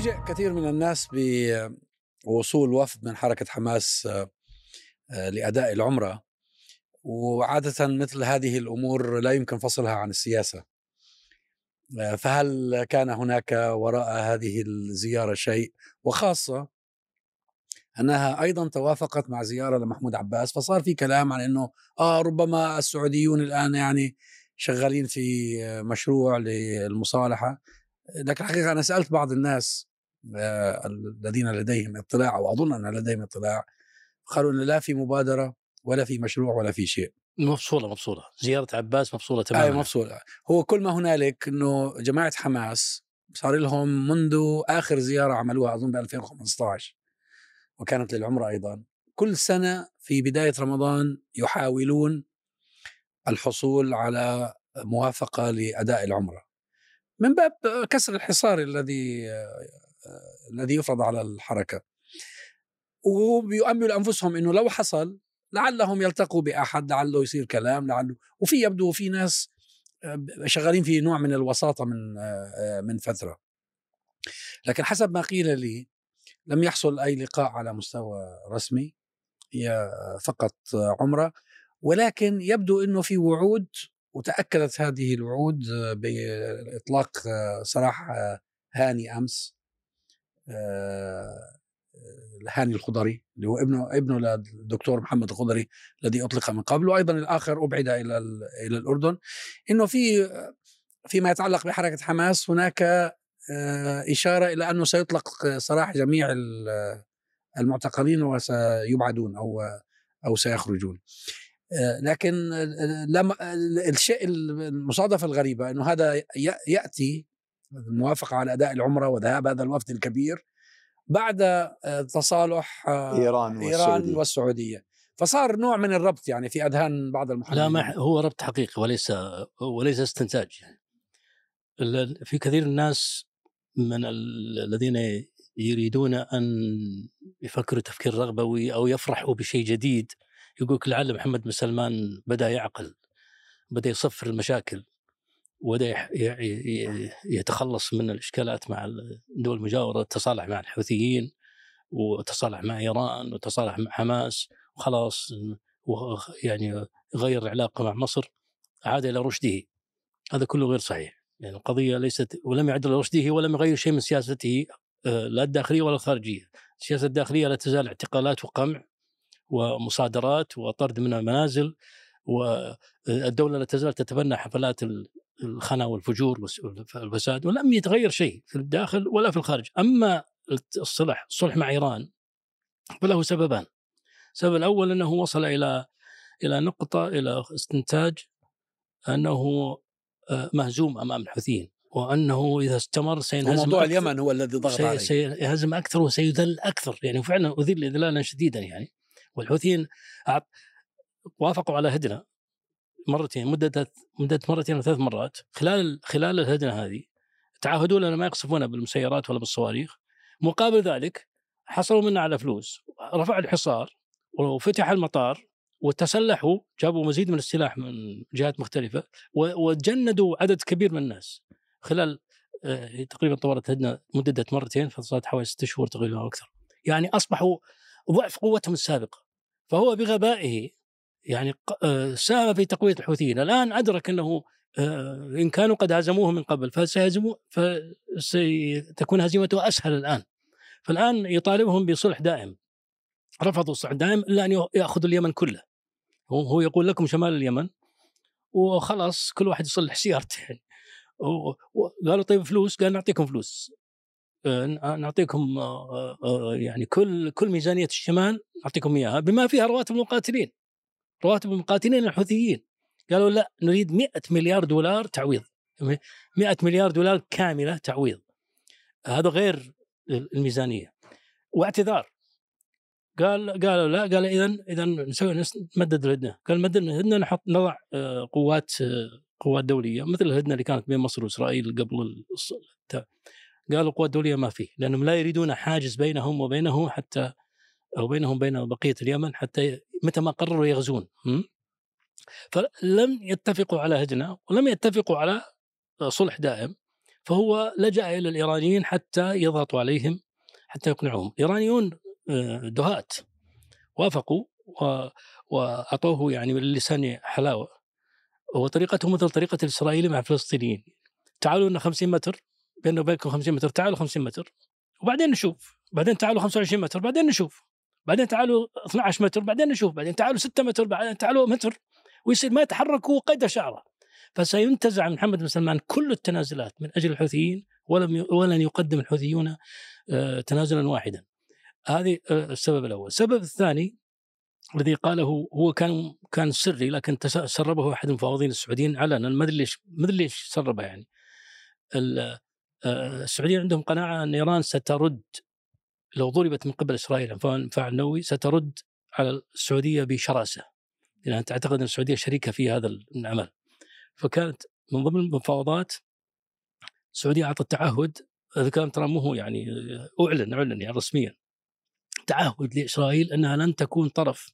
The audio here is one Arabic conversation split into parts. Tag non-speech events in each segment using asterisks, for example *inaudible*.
فوجئ كثير من الناس بوصول وفد من حركة حماس لأداء العمرة. وعادة مثل هذه الأمور لا يمكن فصلها عن السياسة. فهل كان هناك وراء هذه الزيارة شيء؟ وخاصة أنها أيضا توافقت مع زيارة لمحمود عباس فصار في كلام عن أنه آه ربما السعوديون الآن يعني شغالين في مشروع للمصالحة. لكن الحقيقة أنا سألت بعض الناس آه، الذين لديهم اطلاع وأظن أن لديهم اطلاع قالوا أن لا في مبادرة ولا في مشروع ولا في شيء. مفصولة مفصولة. زيارة عباس مفصولة تماما. أي مفصولة. هو كل ما هنالك أنه جماعة حماس صار لهم منذ آخر زيارة عملوها أظن ب 2015 وكانت للعمرة أيضا. كل سنة في بداية رمضان يحاولون الحصول على موافقة لأداء العمرة. من باب كسر الحصار الذي الذي يفرض على الحركة. وبيؤملوا أنفسهم أنه لو حصل لعلهم يلتقوا بأحد لعله يصير كلام لعله وفي يبدو في ناس شغالين في نوع من الوساطة من من فترة. لكن حسب ما قيل لي لم يحصل أي لقاء على مستوى رسمي هي فقط عمرة. ولكن يبدو أنه في وعود وتأكدت هذه الوعود بإطلاق سراح هاني أمس. هاني الخضري اللي هو ابنه ابنه للدكتور محمد الخضري الذي أطلق من قبل وأيضا الآخر أبعد إلى إلى الأردن إنه في فيما يتعلق بحركة حماس هناك إشارة إلى أنه سيطلق سراح جميع المعتقلين وسيبعدون أو أو سيخرجون. لكن لم الشيء المصادفة الغريبة إنه هذا يأتي الموافقه على أداء العمرة وذهاب هذا الوفد الكبير بعد آه، تصالح آه، إيران والسعوديه, إيران والسعودية. فصار نوع من الربط يعني في أذهان بعض المحللين لا ما هو ربط حقيقي وليس وليس استنتاج. يعني في كثير من الناس من الذين يريدون أن يفكروا تفكير رغبوي أو يفرحوا بشيء جديد يقول لعل محمد بن سلمان بدأ يعقل بدأ يصفر المشاكل. وبدا يتخلص من الإشكالات مع الدول المجاورة تصالح مع الحوثيين وتصالح مع إيران وتصالح مع حماس وخلاص يعني غير العلاقة مع مصر عاد إلى رشده. هذا كله غير صحيح. يعني القضية ليست ولم يعد إلى رشده ولم يغير شيء من سياسته آه، لا الداخلية ولا الخارجية. السياسة الداخلية لا تزال اعتقالات وقمع ومصادرات وطرد من المنازل والدولة لا تزال تتبنى حفلات الخنا والفجور والفساد ولم يتغير شيء في الداخل ولا في الخارج. أما الصلح الصلح مع إيران فله سببان. السبب الأول أنه وصل إلى إلى نقطة إلى استنتاج أنه آه، مهزوم أمام الحوثيين وأنه إذا استمر سينهزم موضوع اليمن هو الذي ضغط سي عليه. سيهزم أكثر وسيذل أكثر. يعني فعلا أذل إذلالا شديدا يعني. والحوثيين وافقوا على هدنه. مرتين مدة مدة مرتين أو ثلاث مرات خلال خلال الهدنة هذه تعهدوا لنا ما يقصفون بالمسيرات ولا بالصواريخ. مقابل ذلك حصلوا منا على فلوس رفعوا الحصار وفتح المطار وتسلحوا جابوا مزيد من السلاح من جهات مختلفة وجندوا عدد كبير من الناس. خلال آه، تقريبا طورت هدنة مدة مرتين فصارت حوالي ست شهور تقريبا أو أكثر. يعني أصبحوا ضعف قوتهم السابقة. فهو بغبائه يعني آه، ساهم في تقوية الحوثيين الآن أدرك أنه آه، إن كانوا قد هزموه من قبل فسيهزموا فستكون هزيمته أسهل الآن. فالآن يطالبهم بصلح دائم. رفضوا الصلح الدائم إلا أن يأخذوا اليمن كله. هو يقول لكم شمال اليمن وخلاص كل واحد يصلح سيارته. *laughs* يعني قالوا طيب فلوس؟ قال نعطيكم فلوس. آه، نعطيكم يعني كل كل ميزانية الشمال نعطيكم إياها بما فيها رواتب المقاتلين رواتب المقاتلين الحوثيين. قالوا لا نريد 100 مليار دولار تعويض. 100 مليار دولار كاملة تعويض. هذا غير الميزانية. واعتذار. قال قالوا لا قال اذا اذا نسوي نمدد الهدنة. قال مدد الهدنة نحط نضع آه، قوات آه، قوات دولية. مثل الهدنة اللي كانت بين مصر وإسرائيل قبل قالوا القوات الدوليه ما فيه لأنهم لا يريدون حاجز بينهم وبينه حتى أو بينهم وبين بقية اليمن حتى متى ما قرروا يغزون فلم يتفقوا على هدنه ولم يتفقوا على صلح دائم فهو لجأ إلى الإيرانيين حتى يضغطوا عليهم حتى يقنعوهم. الإيرانيون آه، دهات وافقوا وأعطوه يعني باللسان حلاوة وطريقتهم مثل طريقة الإسرائيلي مع الفلسطينيين. تعالوا لنا 50 متر بيننا وبينكم 50 متر تعالوا 50 متر وبعدين نشوف بعدين تعالوا 25 متر بعدين نشوف. بعدين تعالوا 12 متر بعدين نشوف بعدين تعالوا 6 متر بعدين تعالوا متر ويصير ما يتحركوا قيد شعره فسينتزع من محمد بن سلمان كل التنازلات من أجل الحوثيين ولم ولن يقدم الحوثيون آه، تنازلا واحدا. هذه آه، السبب الأول، السبب الثاني الذي قاله هو كان كان سري لكن سربه أحد المفاوضين السعوديين علنا ما أدري ليش ما أدري ليش سربه يعني. آه، السعوديين عندهم قناعة أن إيران سترد لو ضربت من قبل إسرائيل انفاع نووي سترد على السعودية بشراسة. لانها تعتقد أن السعودية شريكة في هذا العمل. فكانت من ضمن المفاوضات السعودية أعطت تعهد. هذا كان ترى مو يعني اعلن اعلن يعني رسميا. تعهد لإسرائيل أنها لن تكون طرف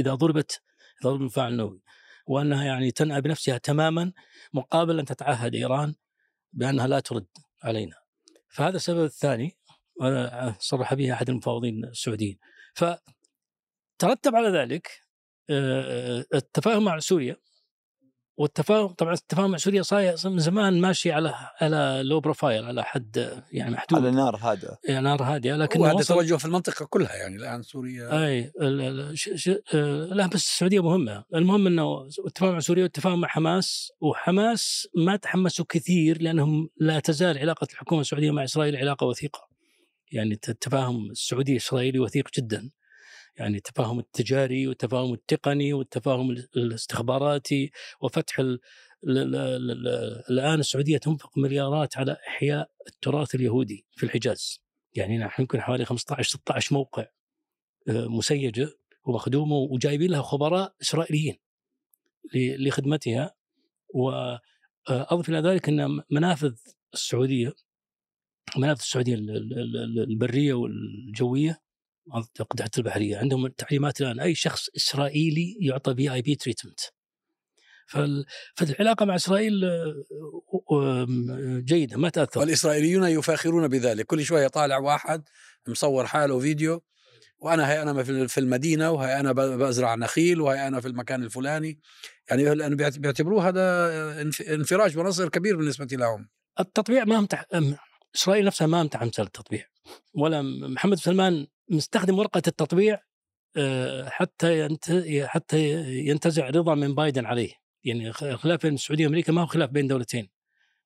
إذا ضربت إذا ضرب المفاعل النووي وأنها يعني تنأى بنفسها تماما مقابل أن تتعهد إيران بأنها لا ترد علينا. فهذا السبب الثاني. صرح به أحد المفاوضين السعوديين. فترتب على ذلك آه، آه، التفاهم مع سوريا. والتفاهم طبعا التفاهم مع سوريا صاير من زمان ماشي على على لو بروفايل على حد يعني محدود. على نار هادئة. يعني نار هادئة. لكن هذا توجه في المنطقة كلها يعني الآن سوريا. أي ش... ش... لا بس السعودية مهمة. المهم إنه التفاهم مع سوريا والتفاهم مع حماس وحماس ما تحمسوا كثير لأنهم لا تزال علاقة الحكومة السعودية مع إسرائيل علاقة وثيقة. يعني التفاهم السعودي إسرائيلي وثيق جدا. يعني التفاهم التجاري والتفاهم التقني والتفاهم الاستخباراتي وفتح ال الآن السعودية تنفق مليارات على إحياء التراث اليهودي في الحجاز. يعني نحن يمكن حوالي 15 16 موقع آه، مسيجة ومخدومة وجايبين لها خبراء إسرائيليين لخدمتها. واضف إلى ذلك إن منافذ السعودية منافذ السعودية البرية والجوية قطعة البحرية. عندهم تعليمات الآن. أي شخص إسرائيلي يعطى VIP treatment فالعلاقة مع إسرائيل آه، جيدة ما تأثر. والإسرائيليون يفاخرون بذلك. كل شوية طالع واحد مصور حاله فيديو وأنا هي أنا في المدينة وهي أنا بزرع نخيل وهي أنا في المكان الفلاني. يعني بيعتبروه هذا انفراج ونصر كبير بالنسبة لهم. التطبيع ما امتح إسرائيل نفسها ما امتحن التطبيع ولا محمد سلمان مستخدم ورقة التطبيع آه، حتى حتى ينتزع رضا من بايدن عليه. يعني خلاف بين السعودية وأمريكا ما هو خلاف بين دولتين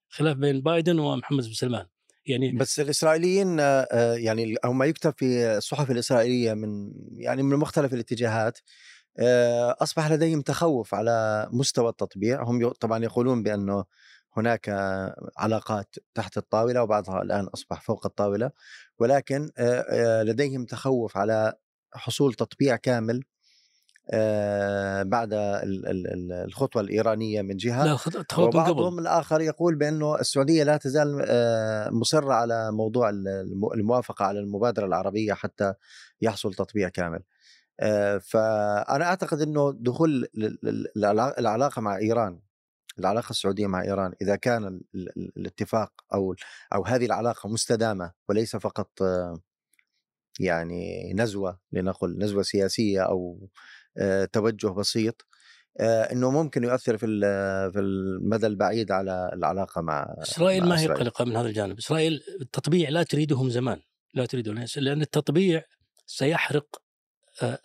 خلاف بين بايدن ومحمد بن سلمان. يعني بس الإسرائيليين آه، آه، يعني أو ما يكتب في الصحف الإسرائيلية من يعني من مختلف الاتجاهات أصبح لديهم تخوف على مستوى التطبيع. هم طبعا يقولون بأنه هناك علاقات تحت الطاولة وبعضها الآن أصبح فوق الطاولة ولكن لديهم تخوف على حصول تطبيع كامل بعد الخطوة الإيرانية من جهة لا وبعضهم الآخر يقول بأنه السعودية لا تزال مصرة على موضوع الموافقة على المبادرة العربية حتى يحصل تطبيع كامل. فأنا أعتقد إنه دخول العلاقة مع إيران العلاقة السعودية مع إيران إذا كان الاتفاق أو أو هذه العلاقة مستدامة وليس فقط يعني نزوة لنقل نزوة سياسية أو توجه بسيط إنه ممكن يؤثر في في المدى البعيد على العلاقة مع إسرائيل ما هي قلقة من هذا الجانب، إسرائيل التطبيع لا تريده من زمان، لا تريده لأن التطبيع سيحرق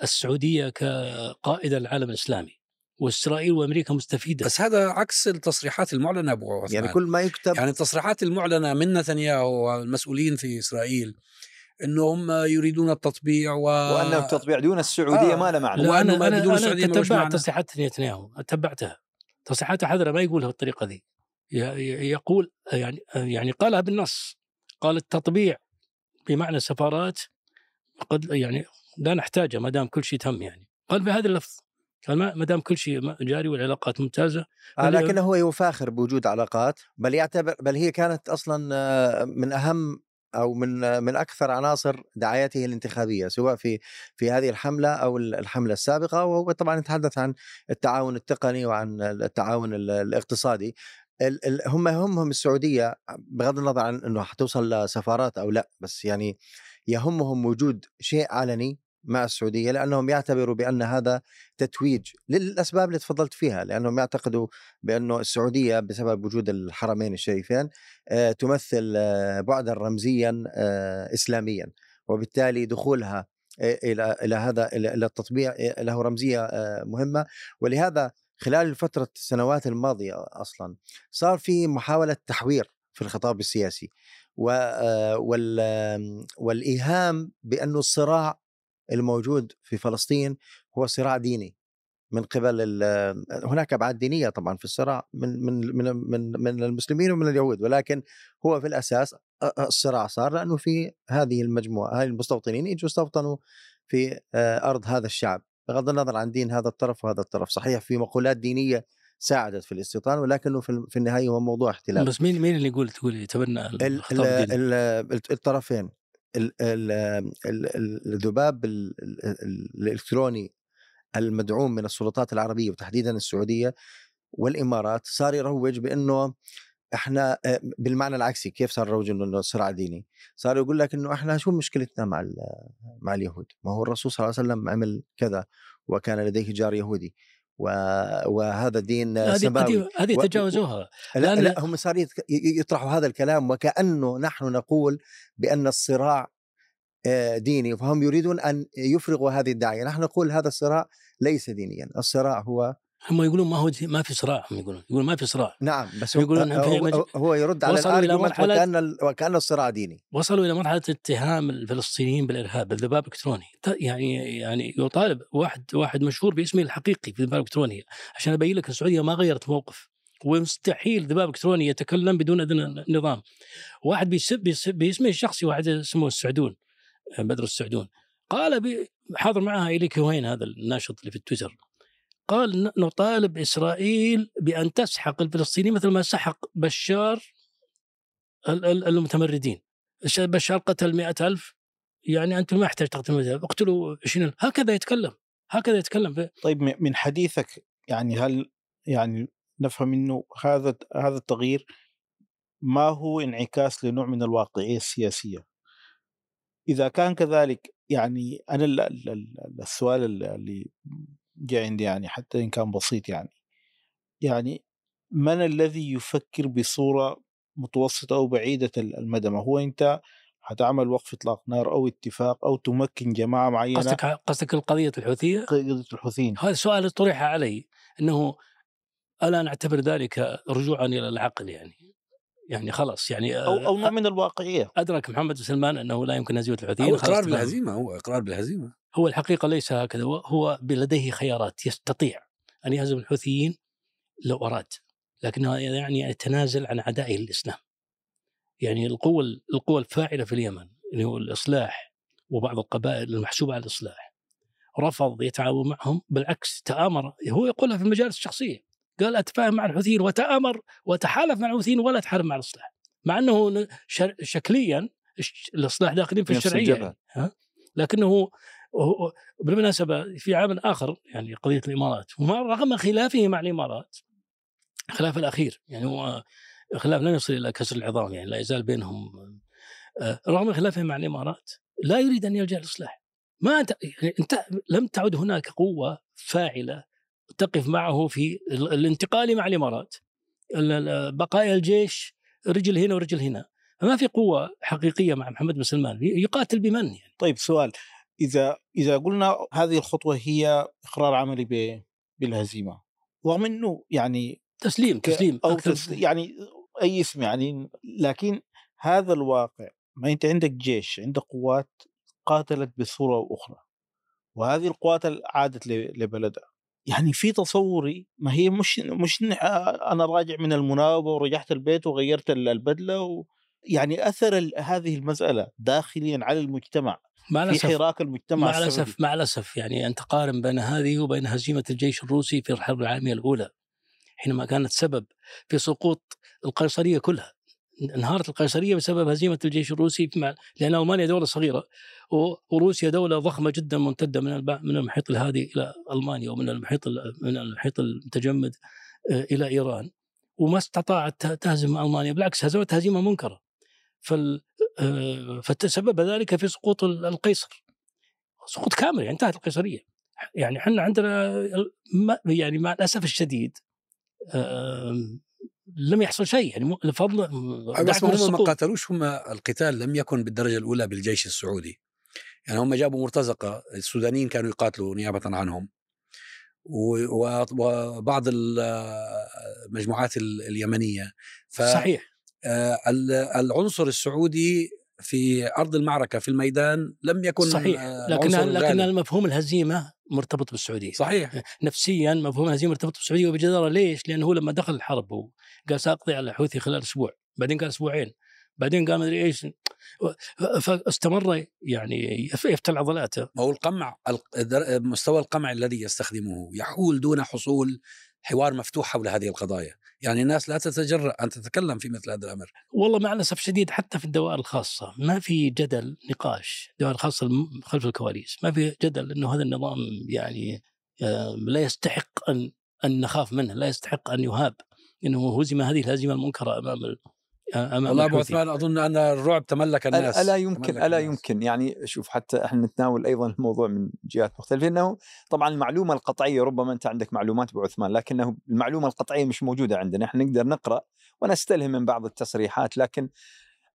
السعودية كقائد العالم الإسلامي. وإسرائيل وأمريكا مستفيدة. بس هذا عكس التصريحات المعلنة أبو عثمان. يعني كل ما يكتب يعني التصريحات المعلنة من نتنياهو والمسؤولين في إسرائيل إنهم يريدون التطبيع و... وأن التطبيع دون السعودية آه. ما له معنى. وانه ما بدون السعودية أنا تتبعت تصريحات نتنياهو تبعتها. تصريحات حذرة ما يقولها بالطريقة ذي. يقول يعني يعني قالها بالنص. قال التطبيع بمعنى سفارات قد يعني لا نحتاجه ما دام كل شيء تم يعني. قال بهذا اللفظ. ما دام كل شيء جاري والعلاقات ممتازة آه لكنه هو يفاخر بوجود علاقات بل يعتبر بل هي كانت أصلا آه، من أهم أو من آه، من أكثر عناصر دعايته الانتخابية سواء في في هذه الحملة أو الحملة السابقة. وهو طبعا يتحدث عن التعاون التقني وعن التعاون الاقتصادي. ال- ال- هم يهمهم السعودية بغض النظر عن إنه حتوصل لسفارات أو لا بس يعني يهمهم وجود شيء علني مع السعودية لأنهم يعتبروا بأن هذا تتويج للأسباب اللي تفضلت فيها لأنهم يعتقدوا بأنه السعودية بسبب وجود الحرمين الشريفين آه، تمثل آه، بعدا رمزيا آه، اسلاميا وبالتالي دخولها إلى إلى هذا إلى التطبيع له رمزية مهمة. ولهذا خلال فترة السنوات الماضية أصلا صار في محاولة تحوير في الخطاب السياسي والإيهام بأنه الصراع الموجود في فلسطين هو صراع ديني من قبل هناك أبعاد دينية طبعا في الصراع من من من من من المسلمين ومن اليهود ولكن هو في الأساس الصراع صار لأنه في هذه المجموعة هذه المستوطنين يجوا استوطنوا في آه، أرض هذا الشعب بغض النظر عن دين هذا الطرف وهذا الطرف. صحيح في مقولات دينية ساعدت في الاستيطان ولكنه في في النهاية هو موضوع احتلال. بس مين مين اللي يقول تقول يتبنى ال- الخطاب ال-؟ ال- الطرفين ال- ال- ال- ال- الذباب ال- ال- ال- الإلكتروني المدعوم من السلطات العربية وتحديدا السعودية والإمارات صار يروج بأنه إحنا آه، بالمعنى العكسي كيف صار يروج إنه صراع ديني؟ صار يقول لك إنه إحنا شو مشكلتنا مع مع اليهود؟ ما هو الرسول صلى الله عليه وسلم عمل كذا وكان لديه جار يهودي وهذا دين هذه هذه تجاوزوها. لا, لا هم صار يطرحوا هذا الكلام وكأنه نحن نقول بأن الصراع آه، ديني. فهم يريدون أن يفرغوا هذه الدعاية نحن نقول هذا الصراع ليس دينيا. الصراع هو هم يقولون ما هو ما في صراع هم يقولون. يقولون ما في صراع. نعم بس هو, يقولون هو, مج- هو يرد على وصلوا إلى الارجيومنت مرحلة- وكأن, ال- وكأن الصراع ديني. وصلوا إلى مرحلة اتهام الفلسطينيين بالإرهاب الذباب الإلكتروني. يعني يعني يطالب واحد واحد مشهور باسمه الحقيقي في الذباب الالكترونيه عشان أبين لك السعودية ما غيرت موقف. ومستحيل ذباب إلكتروني يتكلم بدون اذن النظام واحد بيسب بيسب باسمه الشخصي واحد اسمه السعدون بدر السعدون. قال بي- حاضر معها إلي كوين هذا الناشط اللي في التويتر قال نطالب إسرائيل بأن تسحق الفلسطينيين مثل ما سحق بشار ال- ال- المتمردين. بشار قتل مئة ألف. يعني أنتم ما يحتاج تقتلوا اقتلوا 20 ألف هكذا يتكلم. هكذا يتكلم. طيب من حديثك يعني هل يعني نفهم إنه هذا هذا التغيير ما هو انعكاس لنوع من الواقعية السياسية؟ إذا كان كذلك يعني أنا ال- ال- ال- السؤال ال- اللي عندي يعني حتى إن كان بسيط يعني. يعني من الذي يفكر بصورة متوسطة أو بعيدة ال- المدى؟ ما هو أنت حتعمل وقف إطلاق نار أو اتفاق أو تمكن جماعة معينة؟ قصدك قصدك القضية الحوثية؟ قضية الحوثيين. هذا السؤال طرح علي أنه ألا نعتبر ذلك رجوعا إلى العقل يعني؟ يعني خلاص يعني أو أو نوع من الواقعية. أدرك محمد بن سلمان أنه لا يمكن هزيمة الحوثيين خلاص اقرار. بالهزيمة هو إقرار بالهزيمة. هو الحقيقة ليس هكذا هو- لديه خيارات يستطيع أن يهزم الحوثيين لو أراد لكنه يعني يتنازل عن عدائه للإسلام يعني القوة القوة الفاعلة في اليمن اللي هو الإصلاح وبعض القبائل المحسوبة على الإصلاح رفض يتعاون معهم بالعكس تآمر هو يقولها في المجالس الشخصية قال أتفاهم مع الحوثيين وتآمر وتحالف مع الحوثيين ولا تحارب مع الإصلاح مع أنه شكليا الإصلاح داخلين في نفس الشرعية. يعني. ها؟ لكنه هو بالمناسبة في عام آخر يعني قضية الإمارات رغم خلافه مع الإمارات خلاف الأخير يعني هو خلاف لن يصل إلى كسر العظام يعني لا يزال بينهم آه، رغم خلافه مع الإمارات لا يريد أن يلجأ للإصلاح. ما أنت أنت لم تعد هناك قوة فاعلة تقف معه في ال- الانتقال مع الإمارات. ال- ال- بقايا الجيش رجل هنا ورجل هنا. فما في قوة حقيقية مع محمد بن سلمان يقاتل بمن يعني؟ طيب سؤال. إذا إذا قلنا هذه الخطوة هي إقرار عملي بالهزيمة رغم إنه يعني تسليم تسليم أو أكثر- تس يعني أي اسم يعني لكن هذا الواقع ما أنت عندك جيش عندك قوات قاتلت بصورة أو أخرى وهذه القوات عادت لبلدها يعني في تصوري ما هي مش مش إن أنا راجع من المناوبة ورجعت البيت وغيرت ال- البدلة و يعني أثر هذه المسألة داخليا على المجتمع. مع في الأسف حراك المجتمع مع. الاسف مع الأسف يعني أنت قارن بين هذه وبين هزيمة الجيش الروسي في الحرب العالمية الأولى حينما كانت سبب في سقوط القيصرية كلها. انهارت القيصرية بسبب هزيمة الجيش الروسي مع لأن ألمانيا دولة صغيرة و- وروسيا دولة ضخمة جدا ممتدة من من المحيط الهادي إلى ألمانيا ومن المحيط ال- من المحيط المتجمد آه، إلى إيران. وما استطاعت تهزم ألمانيا بالعكس هزمتها هزيمة منكرة. فال فتسبب ذلك في سقوط القيصر. سقوط كامل يعني انتهت القيصرية. يعني إحنا عندنا يعني مع الأسف الشديد لم يحصل شيء. يعني لفضل بس هم ما قاتلوش هم القتال لم يكن بالدرجة الأولى بالجيش السعودي. يعني هم جابوا مرتزقة السودانيين كانوا يقاتلوا نيابة عنهم. وبعض المجموعات اليمنية. ف صحيح. آه، العنصر السعودي في أرض المعركة في الميدان لم يكن صحيح. آه، لكن لكن المفهوم الهزيمة مرتبط بالسعودية؟ صحيح. نفسيا مفهوم الهزيمة مرتبط بالسعودية وبجداره ليش؟ لأنه هو لما دخل الحرب قال ساقضي على الحوثي خلال أسبوع بعدين قال أسبوعين بعدين قال ما ادري إيش فاستمر يعني يفتل عضلاته. ما هو القمع مستوى القمع الذي يستخدمه يحول دون حصول حوار مفتوح حول هذه القضايا. يعني الناس لا تتجرأ أن تتكلم في مثل هذا الأمر. والله مع الأسف شديد حتى في الدوائر الخاصة ما في جدل نقاش الدوائر الخاصة خلف الكواليس ما في جدل أنه هذا النظام يعني لا يستحق أن أن نخاف منه لا يستحق أن يهاب إنه هزم هذه الهزيمة المنكرة أمام امام والله أبو عثمان أظن أن الرعب تملك الناس ألا يمكن ألا يمكن. يعني شوف حتى إحنا نتناول أيضا الموضوع من جهات مختلفة إنه طبعا المعلومة القطعية ربما أنت عندك معلومات أبو عثمان لكنه المعلومة القطعية مش موجودة عندنا. إحنا نقدر نقرأ ونستلهم من بعض التصريحات لكن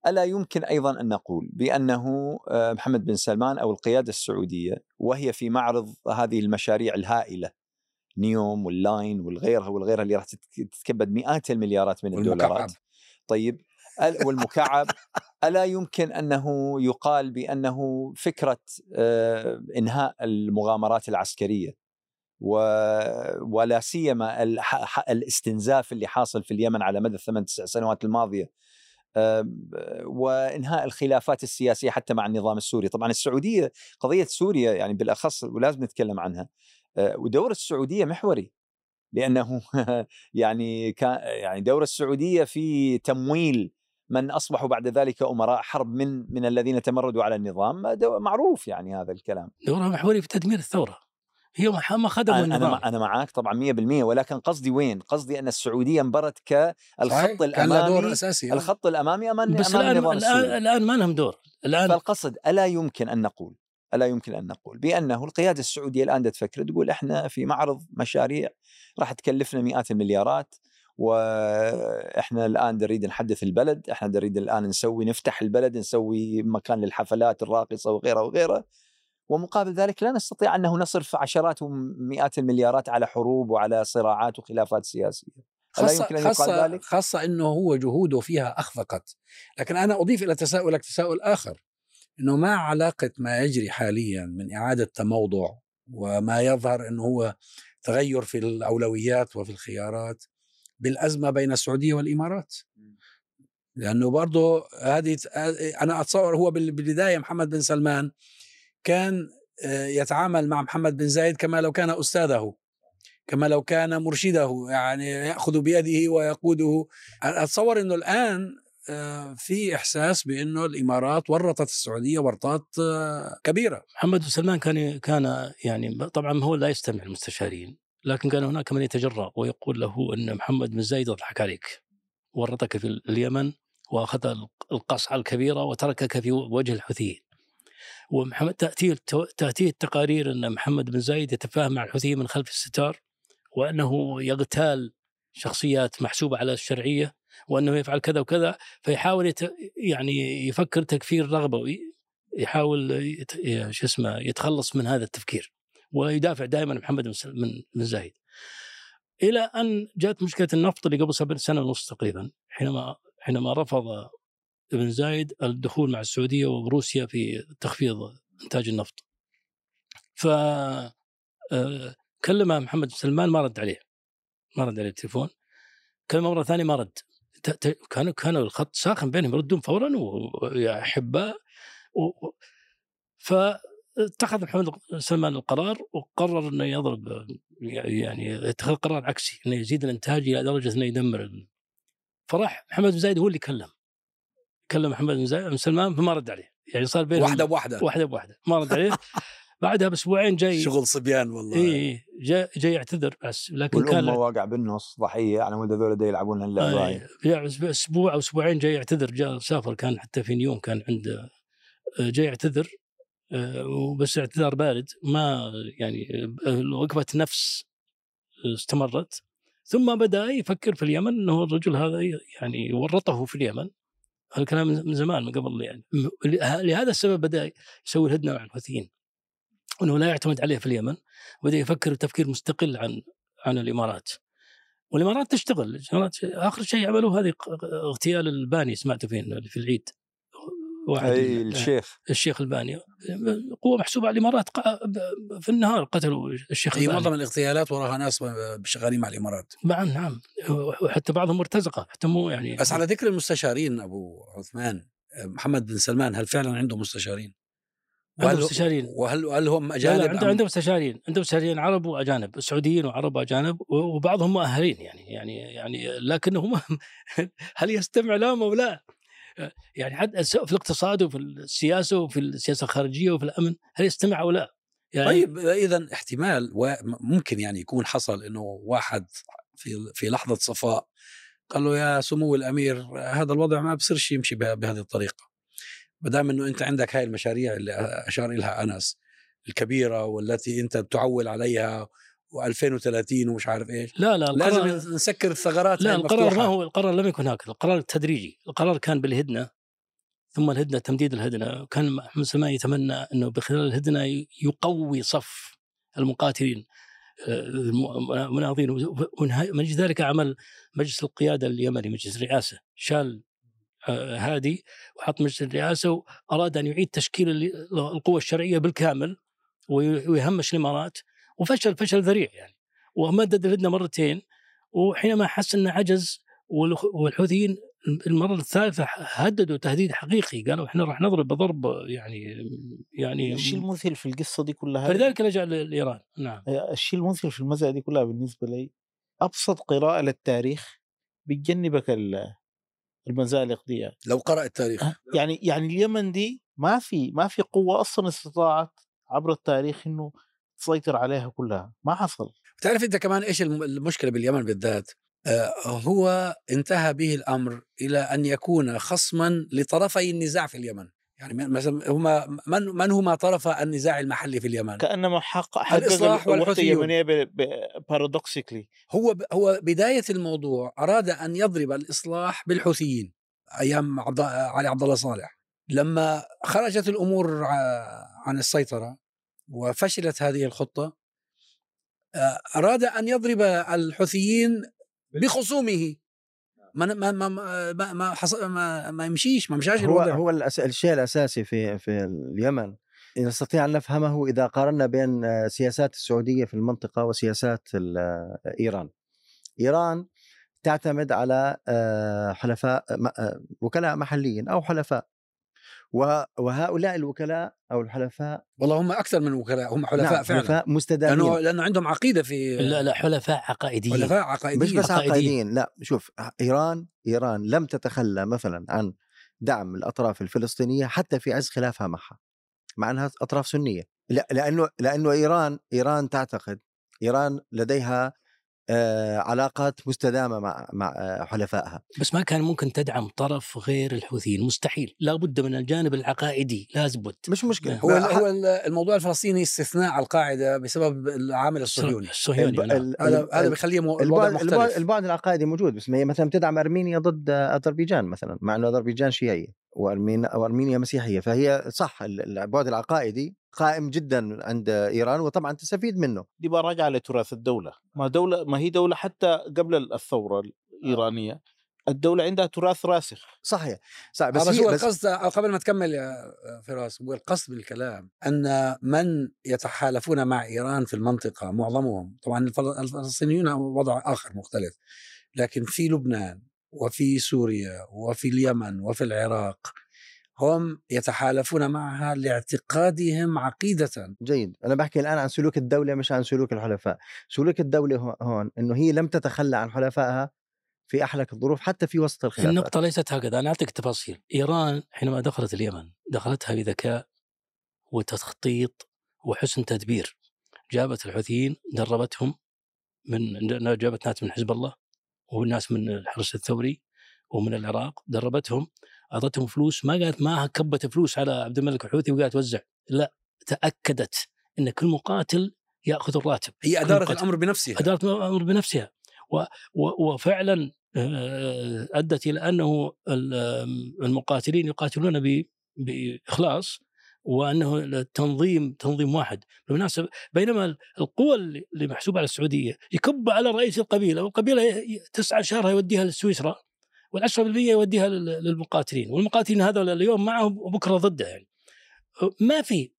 ألا يمكن أيضا أن نقول بأنه آه، محمد بن سلمان أو القيادة السعودية وهي في معرض هذه المشاريع الهائلة نيوم واللاين والغيرها والغيرها اللي راح تتكبد مئات المليارات من الدولارات. طيب والمكعب ألا يمكن أنه يقال بأنه فكرة آه، إنهاء المغامرات العسكرية؟ ولا سيما الاستنزاف اللي حاصل في اليمن على مدى الثمان تسع سنوات الماضية وإنهاء الخلافات السياسية حتى مع النظام السوري، طبعا السعودية قضية سوريا يعني بالأخص ولازم نتكلم عنها آه، ودور السعودية محوري. لأنه *laughs* يعني كان يعني دور السعودية في تمويل من أصبحوا بعد ذلك أمراء حرب من من الذين تمردوا على النظام. معروف يعني هذا الكلام. دورها محوري في تدمير الثورة. هي ما خدموا النظام. أنا معاك طبعا 100% ولكن قصدي وين؟ قصدي أن السعودية انبرت كالخط الامامي دور أساسي الخط الأمامي أمام بس الآن النظام. الآن ما لهم دور. الآن فالقصد ألا يمكن أن نقول ألا يمكن أن نقول بأنه القيادة السعودية الآن تفكر تقول إحنا في معرض مشاريع راح تكلفنا مئات المليارات وإحنا الآن نريد نحدث البلد، إحنا نريد الآن نسوي نفتح البلد، نسوي مكان للحفلات الراقصة وغيرها وغيرها ومقابل ذلك لا نستطيع أنه نصرف عشرات ومئات المليارات على حروب وعلى صراعات وخلافات سياسية. خاصة يمكن أن خاصة, ذلك؟ خاصة إنه هو جهوده فيها أخفقت، لكن أنا أضيف إلى تساؤلك تساؤل آخر إنه ما علاقة ما يجري حاليا من إعادة تموضع وما يظهر إنه هو تغير في الأولويات وفي الخيارات بالأزمة بين السعودية والإمارات. لأنه برضه هذه أنا أتصور هو بالبداية محمد بن سلمان كان آه، يتعامل مع محمد بن زايد كما لو كان أستاذه كما لو كان مرشده يعني يأخذ بيده ويقوده. أتصور إنه الآن آه، في إحساس بإنه الإمارات ورطت السعودية ورطات آه، كبيرة. محمد بن سلمان كان كان يعني طبعا هو لا يستمع المستشارين لكن كان هناك من يتجرأ ويقول له إن محمد بن زايد يضحك عليك ورطك في اليمن وأخذ القصعة الكبيرة وتركك في وجه الحوثيين. ومحمد تأتي تاتيه التقارير إن محمد بن زايد يتفاهم مع الحوثيين من خلف الستار وأنه يغتال شخصيات محسوبة على الشرعية وأنه يفعل كذا وكذا فيحاول يت... يعني يفكر تكفير رغبوي يحاول يت... شو اسمه يتخلص من هذا التفكير ويدافع دائما محمد بن بن زايد إلى أن جاءت مشكلة النفط اللي قبل سبع سنة ونص تقريبا حينما حينما رفض ابن زايد الدخول مع السعودية وروسيا في تخفيض إنتاج النفط. ف آه، كلمه محمد بن سلمان ما رد عليه ما رد عليه التليفون. كلمة مرة ثانية ما رد. كانوا كانوا الخط ساخن بينهم يردون فورا ويا أحباء. فاتخذ محمد سلمان القرار وقرر إنه يضرب يعني يتخذ قرار عكسي إنه يزيد الإنتاج إلى درجة إنه يدمر فراح محمد بن زايد هو اللي كلم كلم محمد بن زايد بن سلمان فما رد عليه يعني صار بينهم واحدة بواحدة واحدة بواحدة ما رد عليه *laughs* بعدها بأسبوعين جاي شغل صبيان والله. اي إيه جاي جاي يعتذر بس لكن كان والامه واقع بالنص ضحيه على مود هذول يلعبون اللعبه هاي. آه، أسبوع أو أسبوعين جاي يعتذر جاء سافر كان حتى في نيوم كان عنده آه، جاي يعتذر آه، وبس اعتذار بارد ما يعني آه، وقفة نفس استمرت. ثم بدأ يفكر في اليمن إنه الرجل هذا يعني ورطه في اليمن. هذا الكلام من من زمان من قبل يعني. لهذا السبب بدأ يسوي الهدنة مع الحوثيين. إنه لا يعتمد عليه في اليمن وبدا يفكر تفكير مستقل عن عن الإمارات. والإمارات تشتغل الإمارات آخر شيء عملوه هذه اغتيال الباني سمعتوا فيه إنه في العيد. واحد أي الشيخ. الشيخ الباني. قوة محسوبة على الإمارات في النهار قتلوا الشيخ هي الباني. معظم الاغتيالات وراها ناس شغالين مع الإمارات. نعم نعم. وحتى بعضهم مرتزقة حتى مو يعني بس على ذكر المستشارين أبو عثمان محمد بن سلمان هل فعلا عنده مستشارين؟ عنده وهل- مستشارين وهل هل هم اجانب لا عنده أم- عنده مستشارين عنده مستشارين عرب وأجانب سعوديين وعرب وأجانب وبعضهم مؤهلين يعني يعني يعني لكنهم *laughs* هل يستمع لهم أو لا؟ يعني حتى في الاقتصاد وفي السياسة وفي السياسة الخارجية وفي الأمن هل يستمع أو لا؟ يعني طيب إذا احتمال وممكن يعني يكون حصل إنه واحد في في لحظة صفاء قال له يا سمو الأمير هذا الوضع ما بصيرش يمشي به- بهذه الطريقة ما دام إنه أنت عندك هاي المشاريع اللي أشار لها أنس الكبيرة والتي أنت بتعول عليها و2030 ومش عارف إيش. لا لا القرار لازم نسكر الثغرات لا القرار ما. هو القرار لم يكن هكذا القرار تدريجي القرار كان بالهدنة ثم الهدنة تمديد الهدنة. كان محمد سلمان يتمنى إنه بخلال الهدنة يقوي صف المقاتلين آه، الم- المناضلين ونها- من أجل ذلك عمل مجلس القيادة اليمني مجلس الرئاسة شال هادي وحط مجلس الرئاسة وأراد أن يعيد تشكيل ال- القوى الشرعية بالكامل وي- ويهمش الإمارات وفشل فشل ذريع يعني. ومدد الهدنه مرتين وحينما حس أنه عجز والحوثيين المرة الثالثة هددوا تهديد حقيقي قالوا إحنا راح نضرب بضرب يعني يعني الشيء المذهل في القصة دي كلها فلذلك لجأ لإيران. نعم. الشيء المذهل في المسألة دي كلها بالنسبة لي أبسط قراءة للتاريخ بتجنبك المزالق دي. لو قرأ التاريخ. يعني يعني اليمن دي ما في ما في قوة أصلا استطاعت عبر التاريخ إنه تسيطر عليها كلها. ما حصل. تعرف أنت كمان إيش الم- المشكلة باليمن بالذات؟ آه، هو انتهى به الأمر إلى أن يكون خصما لطرفي النزاع في اليمن. يعني مثلا هما من من هما طرف النزاع المحلي في اليمن؟ كأنما حق الوحدة والحوثيون. اليمنية بارادوكسيكلي هو ب- هو بداية الموضوع أراد أن يضرب الإصلاح بالحوثيين أيام عبد علي عبد الله صالح. لما خرجت الأمور عن السيطرة وفشلت هذه الخطة آه، أراد أن يضرب الحوثيين بخصومه. ما ما ما ما ما, حص- ما, ما يمشيش ما مشاش هو الوضع. هو الأس... الشيء الأساسي في في اليمن. نستطيع أن نفهمه إذا قارنا بين آه، سياسات السعودية في المنطقة وسياسات آه، إيران. إيران تعتمد على آه، حلفاء وكلاء محليين أو حلفاء. وهؤلاء الوكلاء أو الحلفاء والله هم أكثر من وكلاء هم حلفاء نعم فعلا. حلفاء لأنه مستدامين. لأنه عندهم عقيدة في لا لا حلفاء عقائديين. حلفاء عقائديين. مش بس عقائديين. عقائديين لا شوف إيران إيران لم تتخلى مثلا عن دعم الأطراف الفلسطينية حتى في عز خلافها معها مع أنها أطراف سنية. لا لأنه لأنه إيران إيران تعتقد إيران لديها آه علاقات مستدامة مع مع آه حلفائها. بس ما كان ممكن تدعم طرف غير الحوثيين. مستحيل. لابد من الجانب العقائدي. لازم بد مش مشكلة. هو هو الموضوع الفلسطيني استثناء على القاعدة بسبب العامل الصهيوني. الصهيوني الب- نعم. ال- هذا ال- هذا ال- بيخليه مو- الوضع البعد, مختلف. البعد العقائدي موجود. بس ما هي مثلا بتدعم أرمينيا ضد أذربيجان مثلا مع إنه أذربيجان شيعية. وارمينيا وارمينيا مسيحية. فهي صح ال- البعد العقائدي قائم جدا عند إيران وطبعا تستفيد منه. دي بقى راجعة لتراث الدولة. ما دولة ما هي دولة حتى قبل الثورة الإيرانية الدولة عندها تراث راسخ. صحيح. صح بس, بس, بس هو بس القصد قبل ما تكمل يا فراس هو القصد بالكلام أن من يتحالفون مع إيران في المنطقة معظمهم طبعا الفل- الفلسطينيون وضع آخر مختلف لكن في لبنان وفي سوريا وفي اليمن وفي العراق هم يتحالفون معها لاعتقادهم عقيدة. جيد. أنا بحكي الآن عن سلوك الدولة مش عن سلوك الحلفاء. سلوك الدولة هو- هون إنه هي لم تتخلى عن حلفائها في احلك الظروف حتى في وسط الخلافات. النقطة ليست هكذا. أنا أعطيك تفاصيل. إيران حينما دخلت اليمن دخلتها بذكاء وتخطيط وحسن تدبير. جابت الحوثيين دربتهم من جابت ناس من حزب الله. وناس من الحرس الثوري ومن العراق دربتهم أعطتهم فلوس ما قالت ما كبت فلوس على عبد الملك الحوثي وقالت وزع. لا تأكدت إن كل مقاتل يأخذ الراتب. هي أدارت الأمر بنفسها. أدارت الأمر بنفسها. و و وفعلا آه، أدت إلى أنه المقاتلين يقاتلون بإخلاص. وأنه التنظيم تنظيم واحد. بالمناسبة بينما القوى اللي محسوبة على السعودية يكب على رئيس القبيلة والقبيلة تسعة شهرها يوديها لسويسرا وال10% يوديها للمقاتلين والمقاتلين هذول اليوم معه وبكرة ضده يعني. ما في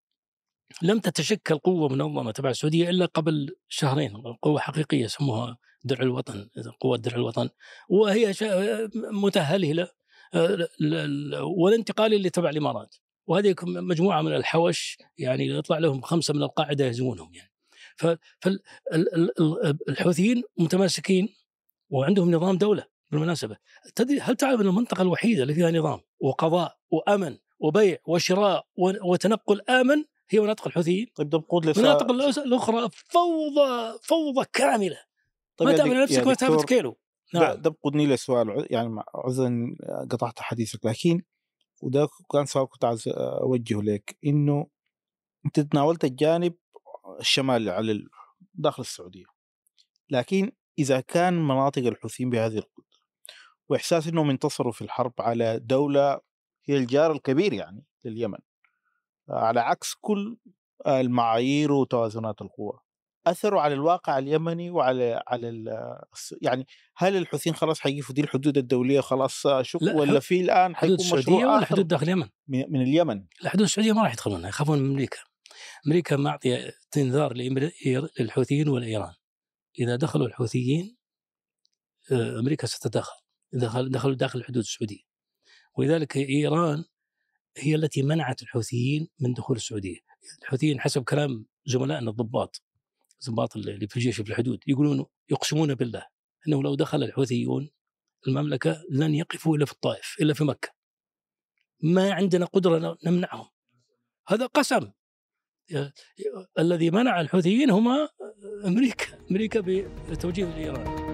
لم تتشكل قوة منظمة تبع السعودية إلا قبل شهرين قوة حقيقية يسموها درع الوطن قوة درع الوطن وهي متهلهله آه، والانتقالي اللي تبع الإمارات. وهذه مجموعة من الحوش يعني يطلع لهم خمسة من القاعدة يهزمونهم يعني. فالحوثيين متماسكين وعندهم نظام دولة بالمناسبة. تدري هل تعرف أن المنطقة الوحيدة اللي فيها نظام وقضاء وأمن وبيع وشراء وتنقل آمن هي مناطق الحوثيين؟ طيب دبقود المناطق الأخرى فوضى فوضى كاملة. طيب ما تعمل نفسك ما تعمل كيلو. نعم. دبقني لي سؤال يعني عذرا قطعت حديثك لكن وده كان سؤال كنت عايز أوجهه لك إنه أنت تناولت الجانب الشمالي على داخل السعودية. لكن إذا كان مناطق الحوثيين بهذه القدرة وإحساس إنهم انتصروا في الحرب على دولة هي الجار الكبير يعني لليمن على عكس كل المعايير وتوازنات القوى. اثروا على الواقع اليمني وعلى على يعني هل الحوثيين خلاص حيقفوا دي الحدود الدولية خلاص شك ولا في الآن حيكون مشروع ولا حدود داخل اليمن؟ من اليمن؟ الحدود السعودية ما راح يدخلونها يخافون من أمريكا. أمريكا معطيه انذار للحوثيين والايران إذا دخلوا الحوثيين آه، أمريكا ستتدخل إذا دخلوا داخل الحدود السعودية. ولذلك إيران هي التي منعت الحوثيين من دخول السعودية. الحوثيين حسب كلام زملائنا الضباط الضباط اللي في الجيش في الحدود يقولون يقسمون بالله إنه لو دخل الحوثيون المملكة لن يقفوا إلا في الطائف إلا في مكة. ما عندنا قدرة نمنعهم. هذا قسم. الذي منع الحوثيين هما أمريكا. أمريكا بتوجيه الايراني